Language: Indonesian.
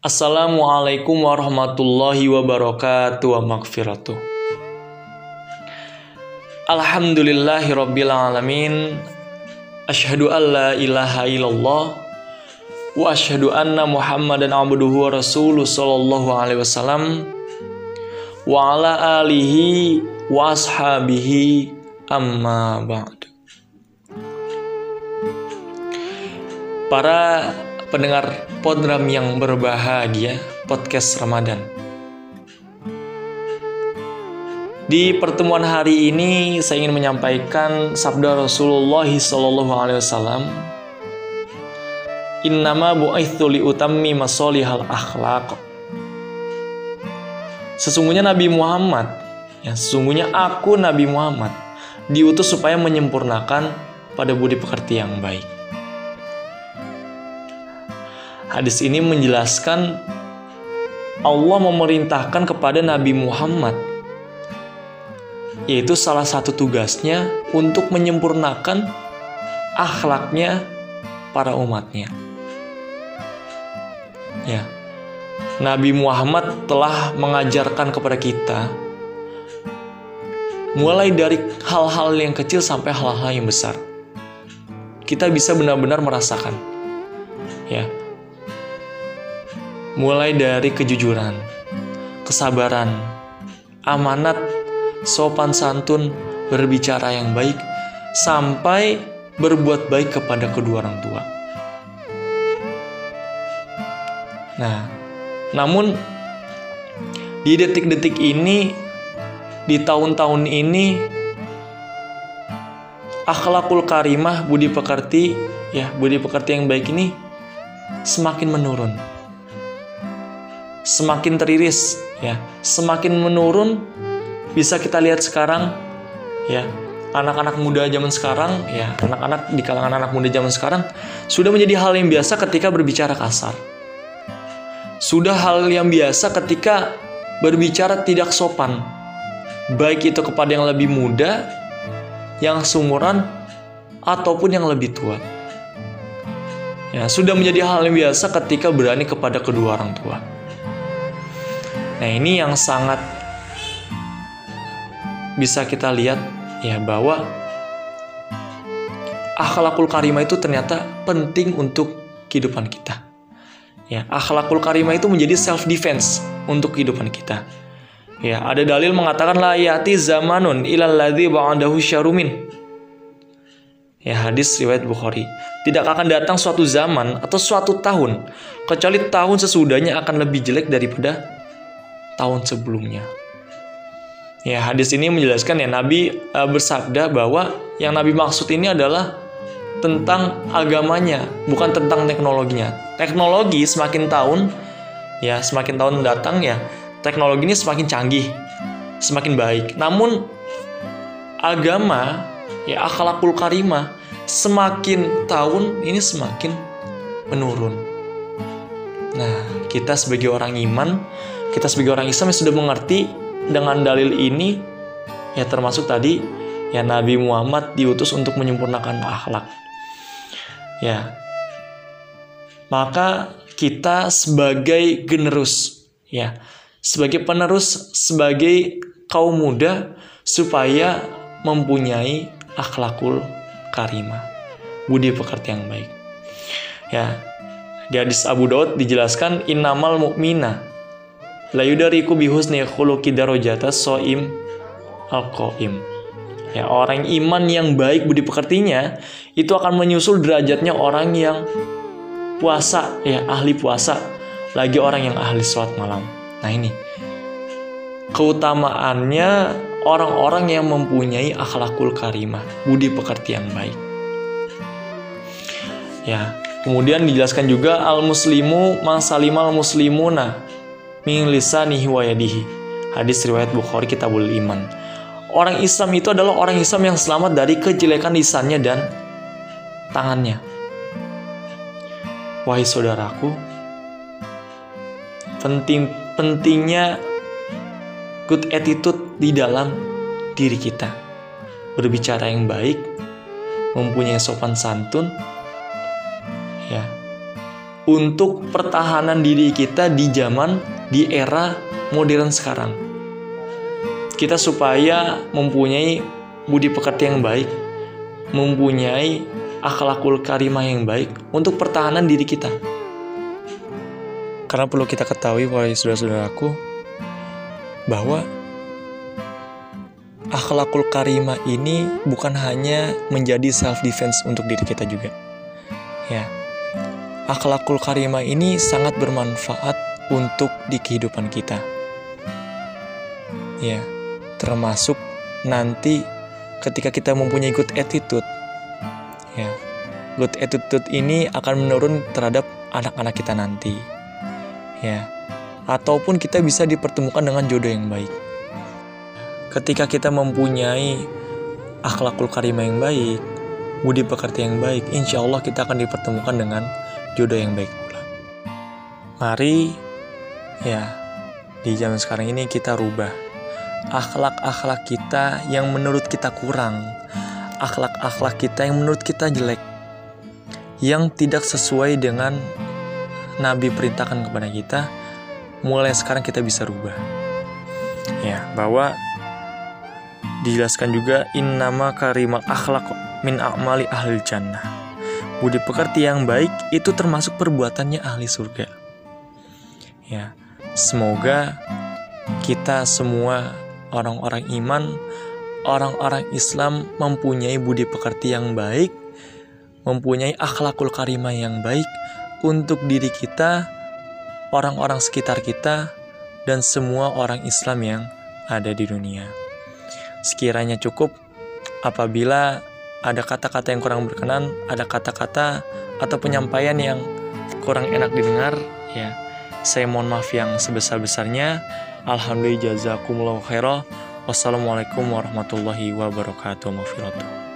Assalamualaikum warahmatullahi wabarakatuh wa makfiratuh. Alhamdulillahi rabbil alamin. Asyhadu an la ilaha illallah wa asyhadu anna Muhammadan abduhu wa rasuluh sallallahu alaihi wasallam wa ala alihi wa ashabihi amma ba'd. Para pendengar program yang berbahagia, podcast Ramadan. Di pertemuan hari ini saya ingin menyampaikan sabda Rasulullah Shallallahu Alaihi Wasallam. Innama bu'aithu li utammi masolihal akhlaq. Sesungguhnya Nabi Muhammad, ya sesungguhnya aku Nabi Muhammad diutus supaya menyempurnakan pada budi pekerti yang baik. Hadis ini menjelaskan Allah memerintahkan kepada Nabi Muhammad yaitu salah satu tugasnya untuk menyempurnakan akhlaknya para umatnya. Ya. Nabi Muhammad telah mengajarkan kepada kita mulai dari hal-hal yang kecil sampai hal-hal yang besar. Kita bisa benar-benar merasakan. Ya. Mulai dari kejujuran, kesabaran, amanat sopan santun, berbicara yang baik, sampai berbuat baik kepada kedua orang tua. Nah, namun di detik-detik ini, di tahun-tahun ini, akhlakul karimah, budi pekerti, ya budi pekerti yang baik ini semakin menurun. Semakin teriris, ya, semakin menurun bisa kita lihat sekarang ya. Anak-anak muda zaman sekarang ya anak-anak di kalangan anak muda zaman sekarang sudah menjadi hal yang biasa ketika berbicara kasar. Sudah hal yang biasa ketika berbicara tidak sopan. Baik itu kepada yang lebih muda yang sumuran ataupun yang lebih tua. Ya sudah menjadi hal yang biasa ketika berani kepada kedua orang tua nah ini yang sangat bisa kita lihat ya bahwa akhlakul karimah itu ternyata penting untuk kehidupan kita. Ya, akhlakul karimah itu menjadi self defense untuk kehidupan kita. Ya, ada dalil mengatakan la yati zamanun ilal ladzi ba'dahu syarumin. Ya, hadis riwayat Bukhari. Tidak akan datang suatu zaman atau suatu tahun kecuali tahun sesudahnya akan lebih jelek daripada tahun sebelumnya. Ya, hadis ini menjelaskan ya Nabi uh, bersabda bahwa yang Nabi maksud ini adalah tentang agamanya, bukan tentang teknologinya. Teknologi semakin tahun ya semakin tahun datang ya teknologi ini semakin canggih, semakin baik. Namun agama ya akhlakul karimah semakin tahun ini semakin menurun. Nah, kita sebagai orang iman, kita sebagai orang Islam yang sudah mengerti dengan dalil ini ya termasuk tadi ya Nabi Muhammad diutus untuk menyempurnakan akhlak. Ya. Maka kita sebagai generus ya, sebagai penerus sebagai kaum muda supaya mempunyai akhlakul karimah, budi pekerti yang baik. Ya. Di hadis Abu Daud dijelaskan innamal mu'mina La yudariku bihusni khuluqi darajata soim al-qaim. Ya, orang iman yang baik budi pekertinya itu akan menyusul derajatnya orang yang puasa, ya ahli puasa, lagi orang yang ahli sholat malam. Nah ini keutamaannya orang-orang yang mempunyai akhlakul karimah, budi pekerti yang baik. Ya, kemudian dijelaskan juga al muslimu masalimal muslimuna min lisanihi wa yadihi. Hadis riwayat Bukhari Kitabul Iman. Orang Islam itu adalah orang Islam yang selamat dari kejelekan lisannya dan tangannya. Wahai saudaraku, penting pentingnya good attitude di dalam diri kita. Berbicara yang baik, mempunyai sopan santun, ya. untuk pertahanan diri kita di zaman di era modern sekarang. Kita supaya mempunyai budi pekerti yang baik, mempunyai akhlakul karimah yang baik untuk pertahanan diri kita. Karena perlu kita ketahui, wahai saudara-saudaraku, bahwa akhlakul karimah ini bukan hanya menjadi self defense untuk diri kita juga. Ya. Akhlakul karimah ini sangat bermanfaat untuk di kehidupan kita. Ya, termasuk nanti ketika kita mempunyai good attitude. Ya. Good attitude ini akan menurun terhadap anak-anak kita nanti. Ya. Ataupun kita bisa dipertemukan dengan jodoh yang baik. Ketika kita mempunyai akhlakul karimah yang baik, budi pekerti yang baik, insya Allah kita akan dipertemukan dengan jodoh yang baik pula. Mari, ya, di zaman sekarang ini kita rubah akhlak-akhlak kita yang menurut kita kurang, akhlak-akhlak kita yang menurut kita jelek, yang tidak sesuai dengan Nabi perintahkan kepada kita, mulai sekarang kita bisa rubah. Ya, bahwa dijelaskan juga in nama karimal akhlak min a'mali ahli jannah. Budi pekerti yang baik itu termasuk perbuatannya ahli surga. Ya, semoga kita semua orang-orang iman, orang-orang Islam mempunyai budi pekerti yang baik, mempunyai akhlakul karimah yang baik untuk diri kita, orang-orang sekitar kita, dan semua orang Islam yang ada di dunia. Sekiranya cukup apabila ada kata-kata yang kurang berkenan, ada kata-kata atau penyampaian yang kurang enak didengar, ya saya mohon maaf yang sebesar-besarnya. Alhamdulillah jazakumullah khairah. Wassalamualaikum warahmatullahi wabarakatuh. Mafiratuh.